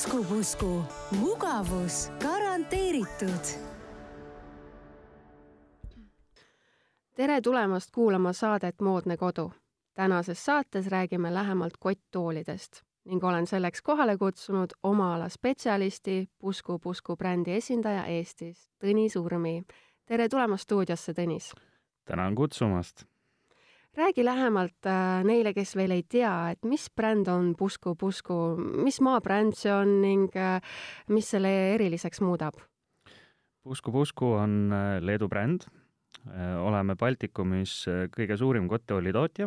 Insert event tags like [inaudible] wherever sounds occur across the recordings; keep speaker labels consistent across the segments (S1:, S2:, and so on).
S1: usku-usku, mugavus garanteeritud.
S2: tere tulemast kuulama saadet Moodne kodu. tänases saates räägime lähemalt kotttoolidest ning olen selleks kohale kutsunud oma ala spetsialisti, Pusku Pusku brändi esindaja Eestis, Tõnis Urmi. tere tulemast stuudiosse, Tõnis!
S3: tänan kutsumast!
S2: Räägi lähemalt äh, neile, kes veel ei tea, et mis bränd on Pusku Pusku, mis maa bränd see on ning äh, mis selle eriliseks muudab?
S3: Pusku Pusku on äh, Leedu bränd, oleme Baltikumis kõige suurim kottetooli tootja.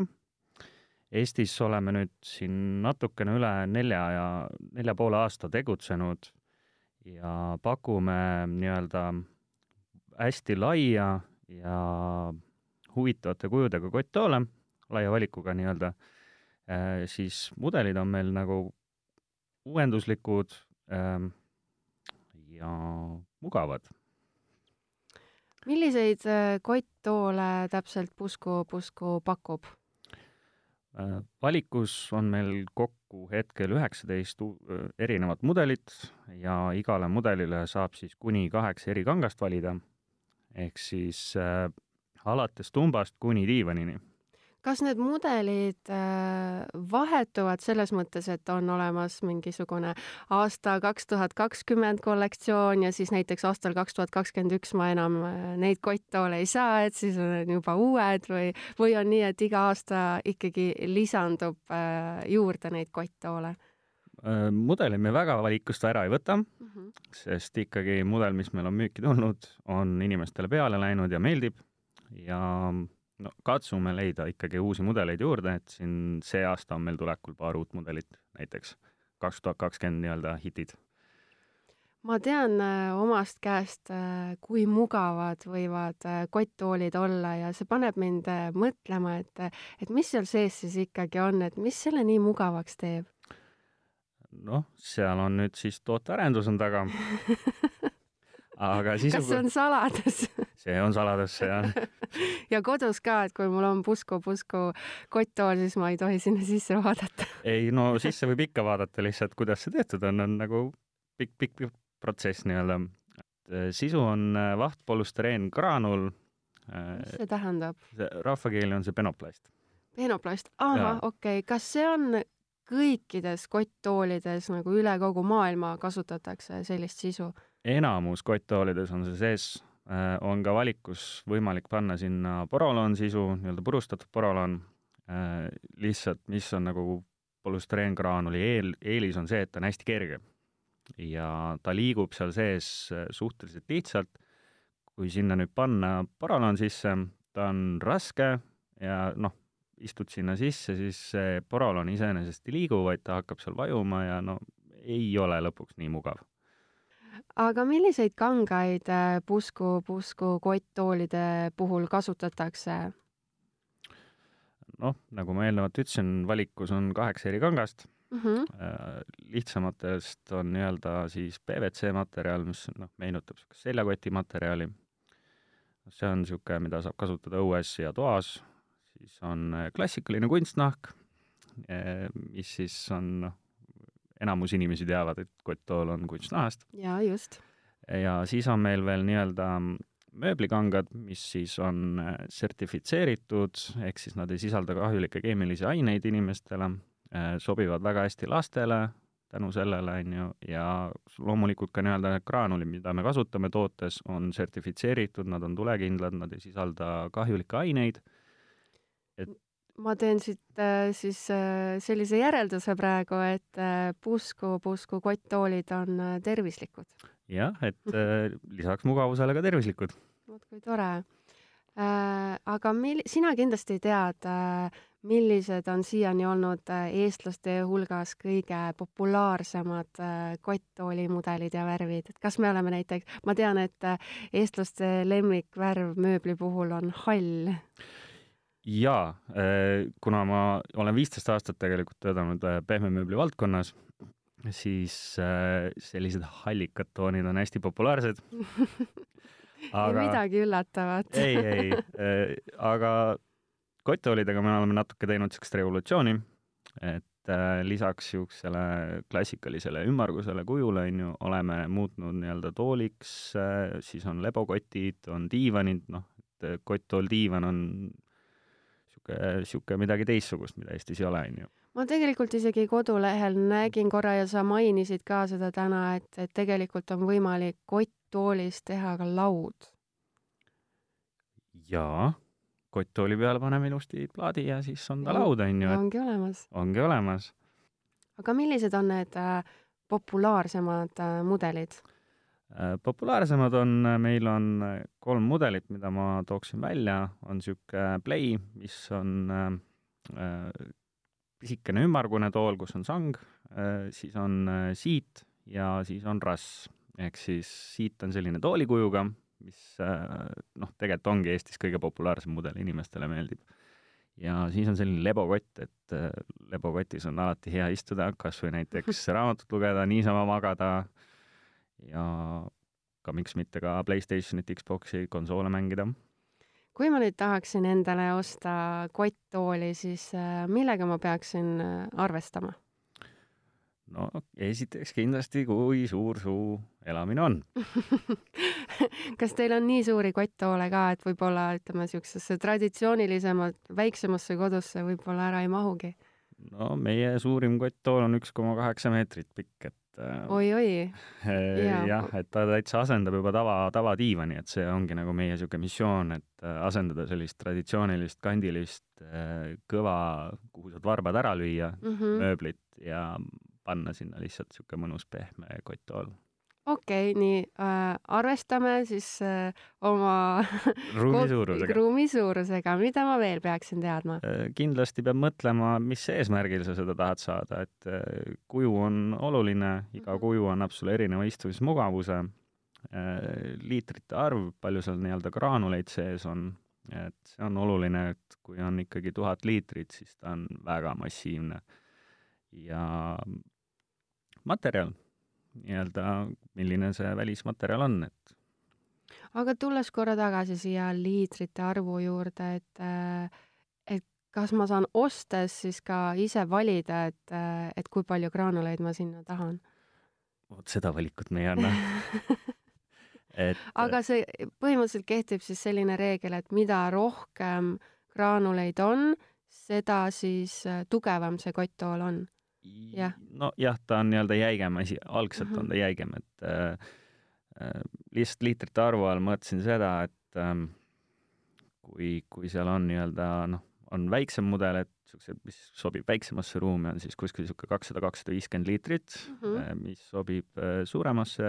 S3: Eestis oleme nüüd siin natukene üle nelja ja nelja poole aasta tegutsenud ja pakume nii-öelda hästi laia ja huvitavate kujudega kotttoole, laia valikuga nii-öelda, äh, siis mudelid on meil nagu uuenduslikud ähm, ja mugavad.
S2: milliseid äh, kotttoole täpselt Pusku, Pusku pakub?
S3: Äh, valikus on meil kokku hetkel üheksateist erinevat mudelit ja igale mudelile saab siis kuni kaheksa eri kangast valida, ehk siis alates tumbast kuni diivanini.
S2: kas need mudelid äh, vahetuvad selles mõttes, et on olemas mingisugune aasta kaks tuhat kakskümmend kollektsioon ja siis näiteks aastal kaks tuhat kakskümmend üks ma enam äh, neid kotttoole ei saa, et siis on juba uued või, või on nii, et iga aasta ikkagi lisandub äh, juurde neid kotttoole?
S3: mudeli me väga valikust ära ei võta mm, -hmm. sest ikkagi mudel, mis meil on müüki tulnud, on inimestele peale läinud ja meeldib ja no katsume leida ikkagi uusi mudeleid juurde, et siin see aasta on meil tulekul paar uut mudelit, näiteks kaks tuhat kakskümmend nii-öelda hitid.
S2: ma tean äh, omast käest, äh, kui mugavad võivad äh, kotttoolid olla ja see paneb mind mõtlema, et, et mis seal sees siis ikkagi on, et mis selle nii mugavaks teeb?
S3: noh, seal on nüüd siis tootearendus on taga [laughs] aga sisu...
S2: kas see on saladus
S3: see on saladus, see on [laughs]
S2: ja kodus ka, et kui mul on Pusku-Pusku kotttool, siis ma ei tohi sinna sisse vaadata [laughs]
S3: ei no sisse võib ikka vaadata, lihtsalt kuidas see tehtud on, on nagu pikk, pikk, pikk protsess nii-öelda. Eh, sisu on eh, vahtpolüstireen graanul.
S2: Mis see tähendab?
S3: rahvakeeli on see penoplast.
S2: penoplast, ahah, okei okay., kas see on kõikides kotttoolides nagu üle kogu maailma kasutatakse sellist sisu?
S3: enamus kotttoolides on see sees, äh, on ka valikus võimalik panna sinna poroloon sisu, nii-öelda purustatud poroloon, äh, lihtsalt mis on nagu polüstyreengraanuli eel, eelis on see, et ta on hästi kerge. ja ta liigub seal sees äh, suhteliselt lihtsalt, kui sinna nüüd panna poroloon sisse, ta on raske ja noh, istud sinna sisse, siis see poroloon iseenesest ei liigu, vaid ta hakkab seal vajuma ja no ei ole lõpuks nii mugav
S2: aga milliseid kangaid äh, pusku, pusku kotttoolide puhul kasutatakse?
S3: noh, nagu ma eelnevalt ütlesin, valikus on kaheksa eri kangast mm. -hmm. lihtsamatest on nii-öelda siis PVC materjal, mis noh, meenutab niisugust seljakoti materjali. see on niisugune, mida saab kasutada õues ja toas, siis on äh, klassikaline kunstnahk, mis siis on noh, enamus inimesi teavad, et kotttool on kunstnahast.
S2: jaa, just.
S3: ja siis on meil veel nii-öelda mööblikangad, mis siis on äh, sertifitseeritud, ehk siis nad ei sisalda kahjulikke keemilisi aineid inimestele, äh, sobivad väga hästi lastele tänu sellele, on ju, ja loomulikult ka nii-öelda graanulid, mida me kasutame tootes, on sertifitseeritud, nad on tulekindlad, nad ei sisalda kahjulikke aineid,
S2: et ma teen siit äh, siis äh, sellise järelduse praegu, et äh, Pusku, Pusku kotttoolid on tervislikud.
S3: jah, et [laughs] lisaks mugavusele ka tervislikud.
S2: vot kui tore aga mil-, sina kindlasti tead millised on siiani olnud eestlaste hulgas kõige populaarsemad kotttoolimudelid ja värvid, et kas me oleme näiteks, ma tean, et eestlaste lemmikvärv mööbli puhul on hall
S3: jaa, äh, kuna ma olen viisteist aastat tegelikult töötanud äh, pehmemööbli valdkonnas, siis äh, sellised hallikad toonid on hästi populaarsed. [laughs]
S2: Aga.... ei midagi üllatavat. [laughs]
S3: Ei, ei, aga kotttoolidega me oleme natuke teinud niisugust revolutsiooni, et lisaks niisugusele klassikalisele ümmargusele kujule, on ju, oleme muutnud nii-öelda tooliks, siis on lebokotid, on diivanid, noh, et kotttool, diivan on niisugune, niisugune midagi teistsugust, mida Eestis ei ole, on ju
S2: ma tegelikult isegi kodulehel nägin korra ja sa mainisid ka seda täna, et, et tegelikult on võimalik kotttoolist teha ka laud.
S3: jaa, kotttooli peale paneme ilusti plaadi ja siis on ta laud, on ju.
S2: ongi olemas.
S3: ongi olemas.
S2: aga millised on need äh, populaarsemad äh, mudelid?
S3: Populaarsemad on, meil on kolm mudelit, mida ma tooksin välja, on niisugune Play, mis on äh, äh pisikene ümmargune tool, kus on sang, äh, siis on äh, siit ja siis on rass. ehk siis siit on selline toolikujuga, mis äh, noh, tegelikult ongi Eestis kõige populaarsem mudel, inimestele meeldib. ja siis on selline lebokott, et lebokotis on alati hea istuda, kas või näiteks raamatut lugeda, niisama magada ja ka miks mitte ka Playstationit, Xboxi, konsoole mängida
S2: kui ma nüüd tahaksin endale osta kotttooli, siis äh, millega ma peaksin äh, arvestama?
S3: no esiteks kindlasti, kui suur su elamine on [laughs]
S2: kas teil on nii suuri kotttoole ka, et võib-olla ütleme niisugusesse traditsioonilisemalt väiksemasse kodusse võib-olla ära ei mahugi?
S3: No meie suurim kotttool on üks koma kaheksa meetrit pikk, et
S2: oi-oi.
S3: Äh, jah, et ta täitsa asendab juba tava, tavadiivani, et see ongi nagu meie niisugune missioon, et äh, asendada sellist traditsioonilist kandilist äh, kõva, kuhu saad varbad ära lüüa mm, -hmm. mööblit ja panna sinna lihtsalt niisugune mõnus pehme kotttool
S2: okei okay,, nii äh, arvestame siis äh, oma [laughs]
S3: ruumi suurusega.
S2: ruumi suurusega, mida ma veel peaksin teadma
S3: äh,? kindlasti peab mõtlema, mis eesmärgil sa seda tahad saada, et äh, kuju on oluline, iga mhm. kuju annab sulle erineva istumismugavuse äh,, liitrite arv, palju seal nii-öelda graanuleid sees on, et see on oluline, et kui on ikkagi tuhat liitrit, siis ta on väga massiivne. ja materjal nii-öelda, milline see välismaterjal on, et
S2: aga tulles korra tagasi siia liitrite arvu juurde, et et kas ma saan ostes siis ka ise valida, et, et kui palju graanuleid ma sinna tahan?
S3: vot seda valikut me ei anna [laughs]
S2: et aga see põhimõtteliselt kehtib siis selline reegel, et mida rohkem graanuleid on, seda siis tugevam see kotttool on
S3: nojah, ta on nii-öelda jäigem asi, algselt mm -hmm. on ta jäigem, et äh, äh, lihtsalt liitrite arvu all mõtlesin seda, et ähm, kui, kui seal on nii-öelda noh, on väiksem mudel, et niisugused, mis sobib väiksemasse ruumi, on siis kuskil niisugune kakssada, kakssada viiskümmend liitrit mm, -hmm. mis sobib äh, suuremasse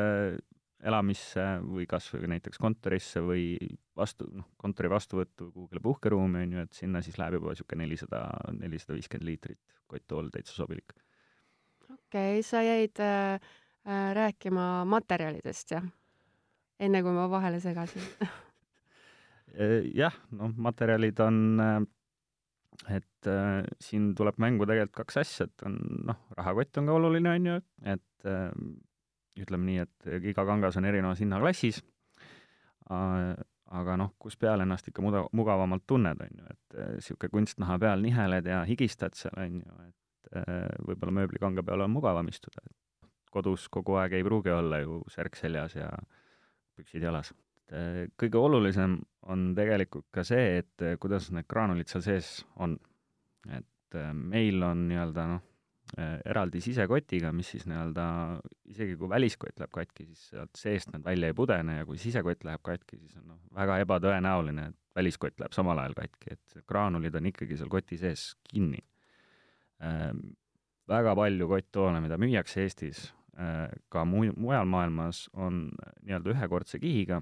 S3: elamisse või kas või näiteks kontorisse või vastu, noh, kontori vastuvõttu kuhugile puhkeruumi, on ju, et sinna siis läheb juba niisugune nelisada, nelisada viiskümmend liitrit kotttool täitsa sobilik
S2: okei okay,, sa jäid äh, äh, rääkima materjalidest, jah? enne kui ma vahele segasin [laughs]
S3: äh, jah, noh, materjalid on äh, et äh, siin tuleb mängu tegelikult kaks asja, et on noh, rahakott on ka oluline, on ju, et äh, ütleme nii, et iga kangas on erinevas hinnaklassis äh,, aga noh, kus peal ennast ikka muda-, mugavamalt tunned, on ju, et niisugune kunstnaha peal niheled ja higistad seal, on ju, et võib-olla mööblikanga peal on mugavam istuda, kodus kogu aeg ei pruugi olla ju särk seljas ja püksid jalas. Äh, kõige olulisem on tegelikult ka see, et äh, kuidas need graanulid seal sees on. et meil on nii-öelda noh, eraldi sisekotiga, mis siis nii-öelda, isegi kui väliskott läheb katki, siis sealt seest need välja ei pudene ja kui sisekott läheb katki, siis on noh, väga ebatõenäoline, et väliskott läheb samal ajal katki, et graanulid on ikkagi seal koti sees kinni väga palju kotttoole, mida müüakse Eestis, äh, ka mu-, mujal maailmas, on nii-öelda ühekordse kihiga,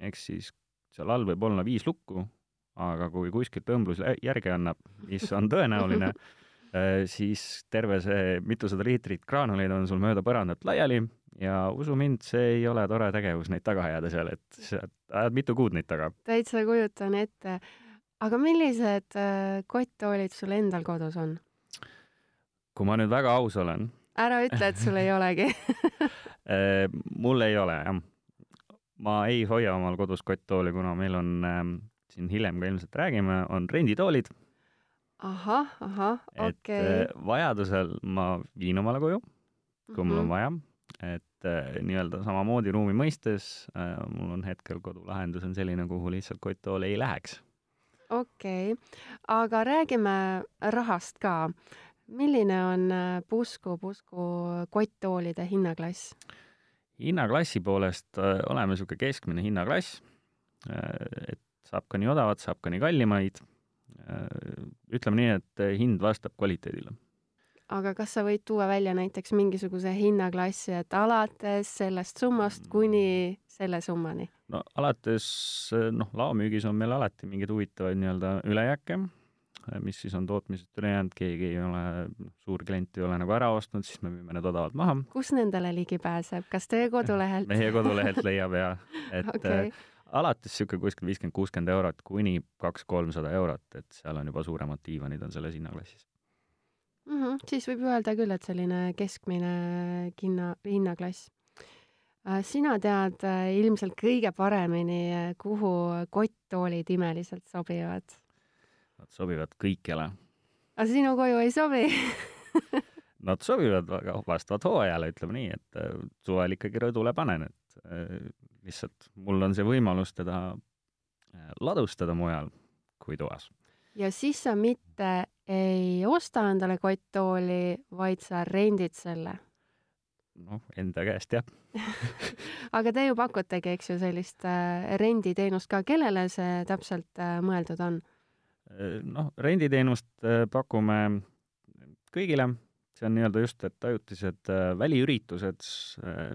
S3: ehk siis seal all võib olla viis lukku, aga kui kuskilt õmblus järgi annab, mis on tõenäoline, äh, [laughs] siis terve see mitusada liitrit graanuleid on sul mööda põrandat laiali ja usu mind, see ei ole tore tegevus neid taga ajada seal, et sa ajad mitu kuud neid taga.
S2: täitsa kujutan ette. aga millised kotttoolid sul endal kodus on?
S3: Kui ma nüüd väga aus olen.
S2: ära ütle, et sul ei [laughs] olegi
S3: äh, mul ei ole, jah. ma ei hoia omal kodus kotttooli, kuna meil on äh, siin hiljem ka ilmselt räägime, on renditoolid.
S2: ahah, ahah, okei
S3: äh, vajadusel ma viin omale koju, kui mul on
S2: Mhm.
S3: vaja, et äh, nii-öelda samamoodi ruumi mõistes äh, mul on hetkel kodulahendus on selline, kuhu lihtsalt kotttool ei läheks.
S2: okei, aga räägime rahast ka. Milline on äh, Pusku, Pusku kotttoolide hinnaklass?
S3: hinnaklassi poolest äh, oleme niisugune keskmine hinnaklass, et saab ka nii odavat, saab ka nii kallimaid. ütleme nii, et hind vastab kvaliteedile.
S2: aga kas sa võid tuua välja näiteks mingisuguse hinnaklassi, et alates sellest summast kuni selle summani?
S3: no alates noh, laomüügis on meil alati mingeid huvitavaid nii-öelda ülejääke, mis siis on tootmisest üle jäänud, keegi ei ole, suur klient ei ole nagu ära ostnud, siis me müüme need odavalt maha.
S2: kus nendele ligi pääseb, kas teie kodulehelt?
S3: meie kodulehelt leiab ja, [laughs] et okay.
S2: okei,
S3: alates niisugune kuskil viiskümmend, kuuskümmend eurot kuni kaks-kolmsada eurot, et seal on juba suuremad diivanid on selles hinnaklassis.
S2: Mhm, siis võib öelda küll, et selline keskmine hinna, hinnaklass. sina tead äh, ilmselt kõige paremini, kuhu kotttoolid imeliselt sobivad.
S3: Nad sobivad kõikjale.
S2: aga sinu koju ei sobi? [laughs]
S3: Nad sobivad väga vastavalt hooajale, ütleme nii, et äh, suvel ikkagi rõdule panen, et äh, lihtsalt mul on see võimalus teda äh, ladustada mujal kui toas.
S2: ja siis sa mitte ei osta endale kotttooli, vaid sa rendid selle.
S3: noh, enda käest jah. [laughs]
S2: aga te ju pakutegi, eks ju, sellist renditeenust ka, kellele see täpselt mõeldud on?
S3: noh, renditeenust äh, pakume kõigile, see on nii-öelda just, et ajutised äh, väliüritused,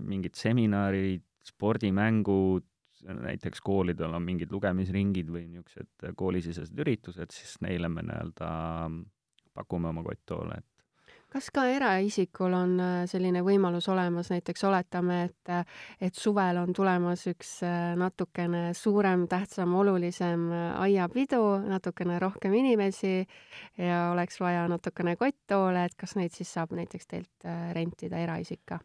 S3: mingid seminarid, spordimängud, näiteks koolidel on mingid lugemisringid või niisugused koolisisesed üritused, siis neile me nii-öelda pakume oma kotttoole, et
S2: kas ka eraisikul on äh, selline võimalus olemas, näiteks oletame, et, et suvel on tulemas üks äh, natukene suurem, tähtsam, olulisem äh, aiapidu, natukene rohkem inimesi ja oleks vaja natukene kotttoole, et kas neid siis saab näiteks teilt äh, rentida eraisik ka?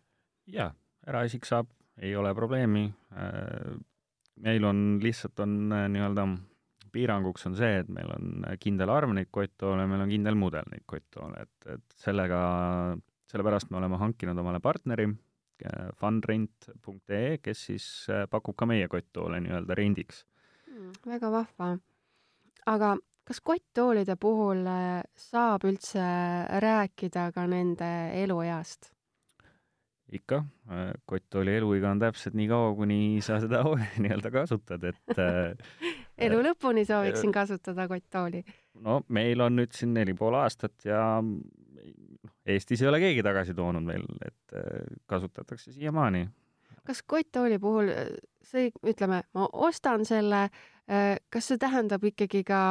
S3: jaa, eraisik saab, ei ole probleemi. meil on lihtsalt on äh, nii-öelda piiranguks on see, et meil on kindel arv neid kotttoole, meil on kindel mudel neid kotttoole, et, et sellega, sellepärast me oleme hankinud omale partneri äh, fundrent.ee, kes siis äh, pakub ka meie kotttoole nii-öelda rendiks.
S2: Mm, väga vahva. aga kas kotttoolide puhul äh, saab üldse rääkida ka nende elueast?
S3: ikka, kotttooli eluiga on täpselt nii kaua, kuni sa seda [laughs] nii-öelda kasutad, et [laughs]
S2: elu lõpuni sooviksin kasutada kotttooli.
S3: no meil on nüüd siin neli pool aastat ja Eestis ei ole keegi tagasi toonud veel, et äh, kasutatakse siiamaani.
S2: kas kotttooli puhul äh, see, ütleme, ma ostan selle, kas see tähendab ikkagi ka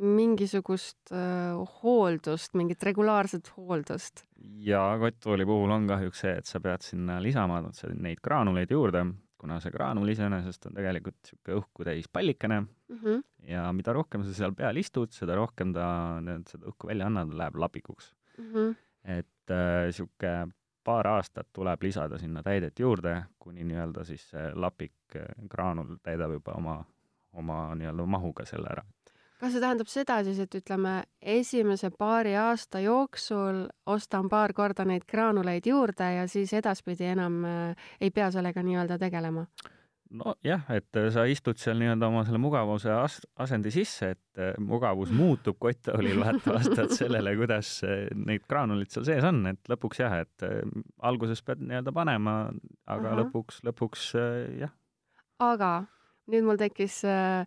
S2: mingisugust äh, hooldust, mingit regulaarset hooldust?
S3: ja kotttooli puhul on kahjuks see, et sa pead sinna lisama neid graanuleid juurde, kuna see graanul iseenesest on tegelikult niisugune õhku täis pallikene
S2: Mm -hmm.
S3: ja mida rohkem sa seal peal istud, seda rohkem ta need, seda õhku välja annab, läheb lapikuks.
S2: Mm -hmm.
S3: et niisugune äh, paar aastat tuleb lisada sinna täidet juurde, kuni nii-öelda siis see lapik, graanul täidab juba oma, oma nii-öelda mahuga selle ära.
S2: Kas see tähendab seda siis, et ütleme, esimese paari aasta jooksul ostan paar korda neid graanuleid juurde ja siis edaspidi enam äh, ei pea sellega nii-öelda tegelema?
S3: nojah, et sa istud seal nii-öelda oma selle mugavuse as-, asendi sisse, et äh, mugavus muutub kotttoolil vaata vastavalt sellele, kuidas äh, neid graanulid seal sees on, et lõpuks jah, et äh, alguses pead nii-öelda panema, aga. Aha. lõpuks, lõpuks äh, jah,
S2: aga nüüd mul tekkis äh,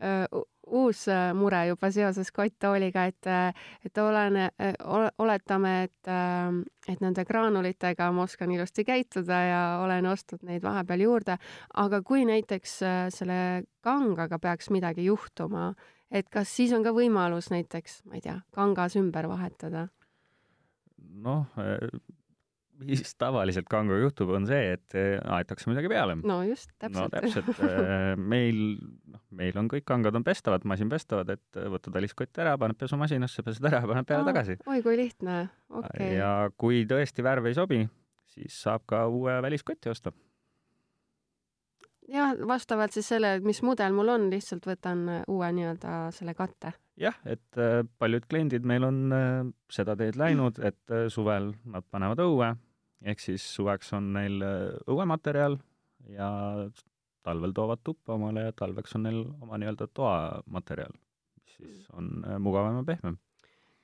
S2: äh, uus äh, mure juba seoses kotttooliga, et, et olen, oletame, et, et nende graanulitega ma oskan ilusti käituda ja olen ostnud neid vahepeal juurde, aga kui näiteks äh, selle kangaga peaks midagi juhtuma, et kas siis on ka võimalus näiteks, ma ei tea, kangas ümber vahetada?
S3: noh, mis tavaliselt kanguga juhtub, on see, et äh, aetakse midagi peale.
S2: no just,
S3: no
S2: täpselt.
S3: täpselt, meil, noh, meil on kõik kangad on pestavad, masinpestavad, et äh, võtad väliskotti ära, paned pesumasinasse, pesed ära paned peale tagasi.
S2: oi kui lihtne, okei okay..
S3: ja kui tõesti värv ei sobi, siis saab ka uue väliskoti osta.
S2: Jah, vastavalt siis sellele, mis mudel mul on, lihtsalt võtan äh, uue nii-öelda selle katte.
S3: jah, et äh, paljud kliendid meil on äh, seda teed läinud, et suvel nad panevad õue, ehk siis suveks on neil õuematerjal ja talvel toovad tuppa omale ja talveks on neil oma nii-öelda toamaterjal, mis siis on äh, mugavam ja pehmem.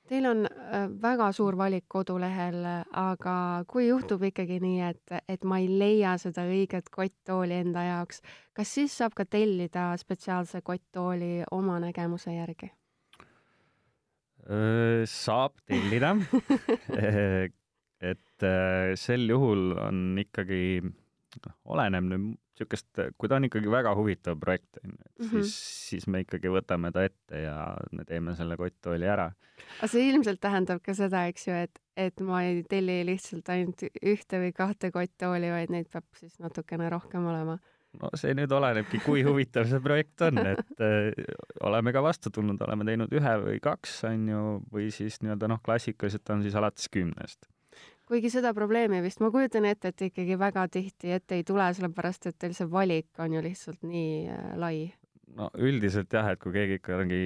S2: Teil on äh, väga suur valik kodulehel, aga kui juhtub ikkagi nii, et, et ma ei leia seda õiget kotttooli enda jaoks, kas siis saab ka tellida spetsiaalse kotttooli oma nägemuse järgi?
S3: Öö, saab tellida [laughs] [laughs] et äh, sel juhul on ikkagi, noh, oleneb nüüd niisugust, kui ta on ikkagi väga huvitav projekt, on ju, et
S2: Mhm.
S3: siis, siis me ikkagi võtame ta ette ja me teeme selle kotttooli ära.
S2: aga see ilmselt tähendab ka seda, eks ju, et, et ma ei telli lihtsalt ainult ühte või kahte kotttooli, vaid neid peab siis natukene rohkem olema.
S3: no see nüüd olenebki, kui huvitav see projekt on, et [laughs] äh, oleme ka vastu tulnud, oleme teinud ühe või kaks, on ju, või siis nii-öelda noh, klassikaliselt on siis alates kümnest.
S2: Kuigi seda probleemi vist, ma kujutan ette, et ikkagi väga tihti ette ei tule, sellepärast et teil see valik on ju lihtsalt nii äh, lai.
S3: no üldiselt jah, et kui keegi ikkagi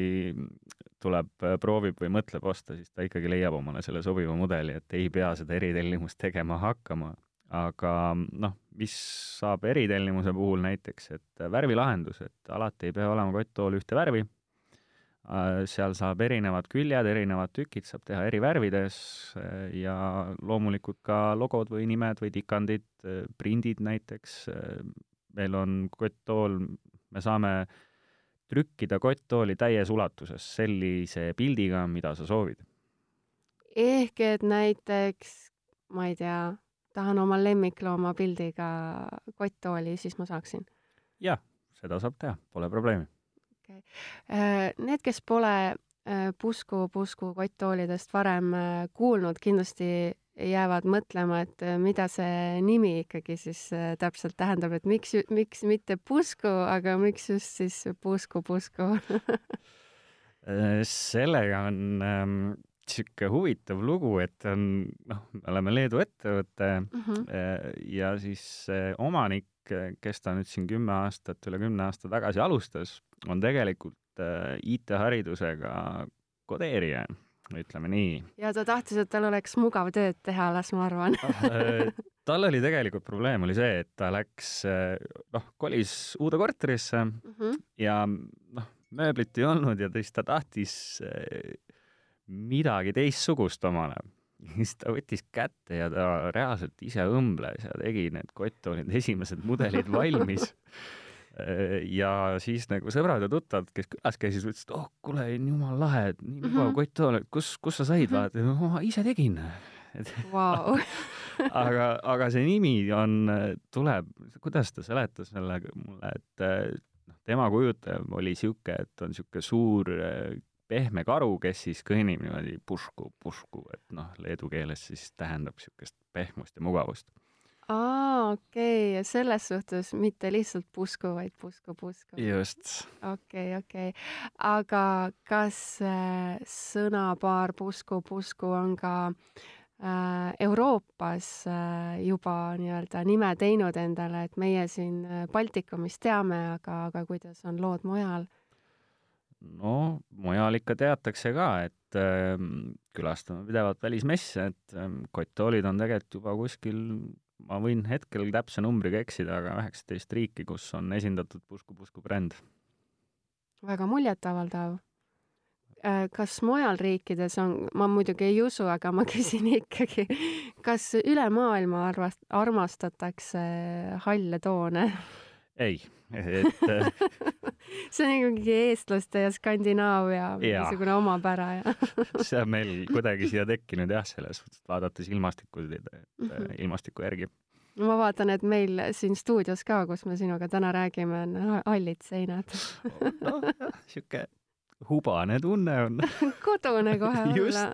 S3: tuleb, äh, proovib või mõtleb osta, siis ta ikkagi leiab omale selle sobiva mudeli, et ei pea seda eritellimust tegema hakkama. aga noh, mis saab eritellimuse puhul näiteks, et värvilahendus, et alati ei pea olema kotttool ühte värvi. Seal saab erinevad küljed, erinevad tükid saab teha eri värvides äh, ja loomulikult ka logod või nimed või tikandid, prindid näiteks. meil on kotttool, me saame trükkida kotttooli täies ulatuses sellise pildiga, mida sa soovid.
S2: ehk et näiteks, ma ei tea, tahan oma lemmiklooma pildiga kotttooli, siis ma saaksin.
S3: jah, seda saab teha, pole probleemi.
S2: Äh, Need, kes pole äh, Pusku, Pusku kotttoolidest varem äh, kuulnud, kindlasti jäävad mõtlema, et mida see nimi ikkagi siis täpselt tähendab, et miks, miks mitte Pusku, aga miks just siis Pusku, Pusku. [laughs]
S3: Sellega on sihuke huvitav lugu, et on, noh, me oleme Leedu ettevõte
S2: mm. -hmm.
S3: ja siis omanik, kes ta nüüd siin kümme aastat, üle kümne aasta tagasi alustas, on tegelikult IT-haridusega kodeerija, ütleme nii.
S2: ja ta tahtis, et tal oleks mugav tööd teha, las ma arvan
S3: tal oli tegelikult probleem oli see, et ta läks, noh, kolis uude korterisse mm -hmm. ja noh, mööblit ei olnud ja siis ta tahtis midagi teistsugust omale. [laughs] siis ta võttis kätte ja ta reaalselt ise õmbles ja tegi need kotttoolid, esimesed mudelid valmis [laughs] ja siis nagu sõbrad ja tuttavad, kes külas käisid, ütlesid, oh kuule, jumala lahe, et nii mugav
S2: Mhm.
S3: kotttool, et kus, kus sa said, vaata, ma ise tegin. [laughs]
S2: wow.
S3: aga, aga see nimi on, tuleb, kuidas ta seletas selle mulle, et noh, tema kujutaja oli sihuke, et on sihuke suur pehme karu, kes siis kõnnib niimoodi pušku, pušku, et noh, leedu keeles siis tähendab siukest pehmust ja mugavust
S2: aa, okei okay., selles suhtes mitte lihtsalt pusku, vaid pusku, pusku.
S3: just.
S2: okei okay,, okei okay.. aga kas äh, sõnapaar pusku, pusku on ka äh, Euroopas äh, juba nii-öelda nime teinud endale, et meie siin äh, Baltikumis teame, aga, aga kuidas on lood mujal?
S3: no mujal ikka teatakse ka, et äh, külastame pidevalt välismesse, et äh, kotttoolid on tegelikult juba kuskil ma võin hetkel täpse numbriga eksida, aga üheksateist riiki, kus on esindatud Pusku Pusku bränd.
S2: väga muljetavaldav. kas mujal riikides on, ma muidugi ei usu, aga ma [laughs] küsin ikkagi, kas üle maailma arvast-, armastatakse halle toone?
S3: ei, et [laughs] [laughs]
S2: see on ikkagi eestlaste ja Skandinaavia mingisugune omapära ja [laughs]
S3: see on meil kuidagi siia tekkinud jah, selles suhtes, vaadates ilmastikku mm, -hmm. ilmastiku järgi.
S2: ma vaatan, et meil siin stuudios ka, kus me sinuga täna räägime, on hallid seinad [laughs]
S3: noh, sihuke hubane tunne on
S2: kodune kohe olla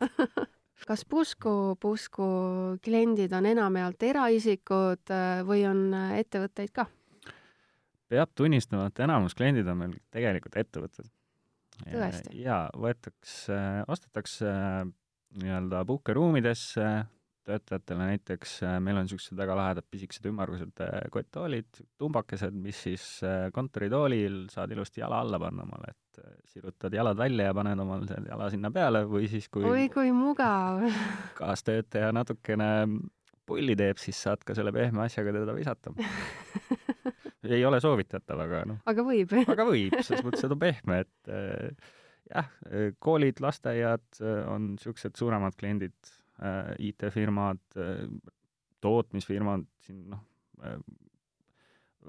S2: kas Pusku, Pusku kliendid on enamjaolt eraisikud äh, või on ettevõtteid ka?
S3: Peab tunnistama, et enamus kliendid on meil tegelikult ettevõtted.
S2: tõesti?
S3: jaa, võetakse, ostetakse nii-öelda puhkeruumidesse, töötajatele näiteks, meil on niisugused väga lahedad pisikesed ümmargused kotttoolid, tumbakesed, mis siis kontoritoolil saad ilusti jala alla panna omale, et sirutad jalad välja ja paned omal selle jala sinna peale või siis kui
S2: oi kui mugav [laughs]
S3: kaastöötaja natukene pulli teeb, siis saad ka selle pehme asjaga teda visata [laughs] ei ole soovitatav, aga noh.
S2: aga võib [laughs]
S3: aga võib, selles mõttes, et on pehme, et äh, jah, koolid, lasteaiad äh, on niisugused suuremad kliendid äh,, IT-firmad äh,, tootmisfirmad, siin noh äh,,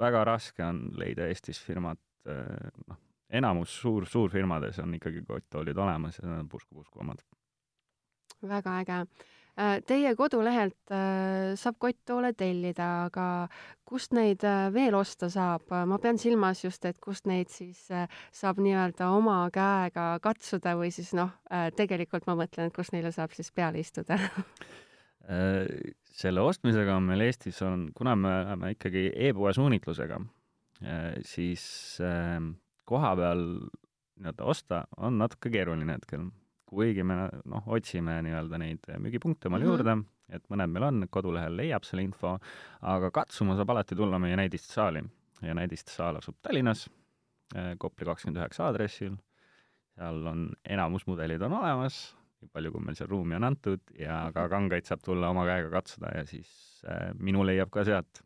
S3: väga raske on leida Eestis firmat äh,, noh, enamus suur, suurfirmades on ikkagi kotttoolid olemas ja need on pusku-pusku omad.
S2: väga äge teie kodulehelt äh, saab kotttoole tellida, aga kust neid äh, veel osta saab? ma pean silmas just, et kust neid siis saab nii-öelda oma käega katsuda või siis noh, tegelikult ma mõtlen, et kus neile saab siis peale istuda
S3: selle ostmisega on meil Eestis on, kuna me oleme ikkagi e-poe suunitlusega, siis koha peal nii-öelda osta on natuke keeruline hetkel kuigi me noh, otsime nii-öelda neid müügipunkte omale mm -hmm. juurde, et mõned meil on, kodulehel leiab selle info, aga katsuma saab alati tulla meie näidistesaali ja näidistesaal asub Tallinnas, eh, Kopli kakskümmend üheksa aadressil, seal on enamus mudelid on olemas, nii palju, kui meil seal ruumi on antud ja ka kangaid saab tulla oma käega katsuda ja siis äh, minu leiab ka sealt.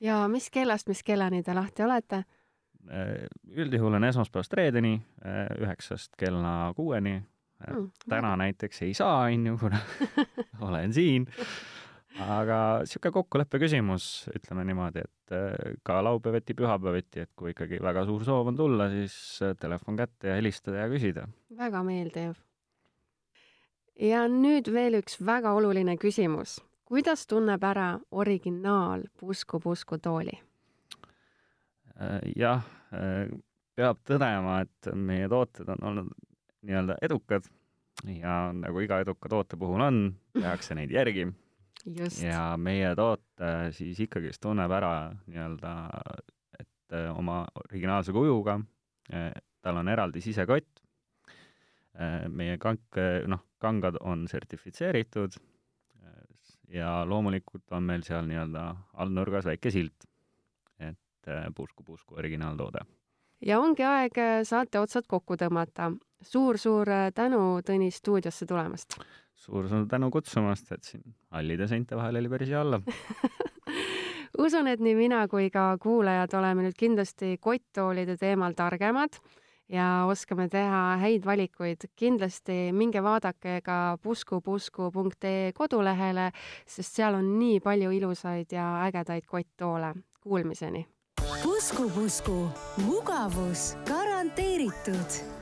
S2: ja mis kellast, mis kellani te lahti olete?
S3: Eh, üldjuhul on esmaspäevast reedeni üheksast kella kuueni mm. täna näiteks ei saa, on ju, kuna [laughs] olen siin. aga niisugune kokkuleppe küsimus, ütleme niimoodi, et äh, ka laupäeviti, pühapäeviti, et kui ikkagi väga suur soov on tulla, siis äh, telefon kätte ja helistada ja küsida.
S2: väga meeldiv. ja nüüd veel üks väga oluline küsimus. kuidas tunneb ära originaal Pusku Pusku tooli?
S3: Äh, jah, peab tõdema, et meie tooted on olnud nii-öelda edukad. Ja nagu iga eduka toote puhul on, tehakse neid järgi. ja meie toote siis ikkagist tunneb ära nii-öelda, et äh, oma originaalse kujuga, äh, tal on eraldi sisekott, äh, meie kank, noh, kangad on sertifitseeritud. Ja loomulikult on meil seal nii-öelda allnurgas väike silt, et Puusku-Puusku originaaltoode
S2: ja ongi aeg äh, saate otsad kokku tõmmata suur,. suur-suur äh, tänu, Tõnis, stuudiosse tulemast
S3: suur,! suur-suur tänu kutsumast, et siin hallide seinte vahel oli päris hea olla [laughs]
S2: usun, et nii mina kui ka kuulajad oleme nüüd kindlasti kotttoolide teemal targemad ja oskame teha häid valikuid. kindlasti minge vaadake ka puskupusku.ee kodulehele, sest seal on nii palju ilusaid ja ägedaid kotttoole. Kuulmiseni
S1: Pusku Pusku, mugavus garanteeritud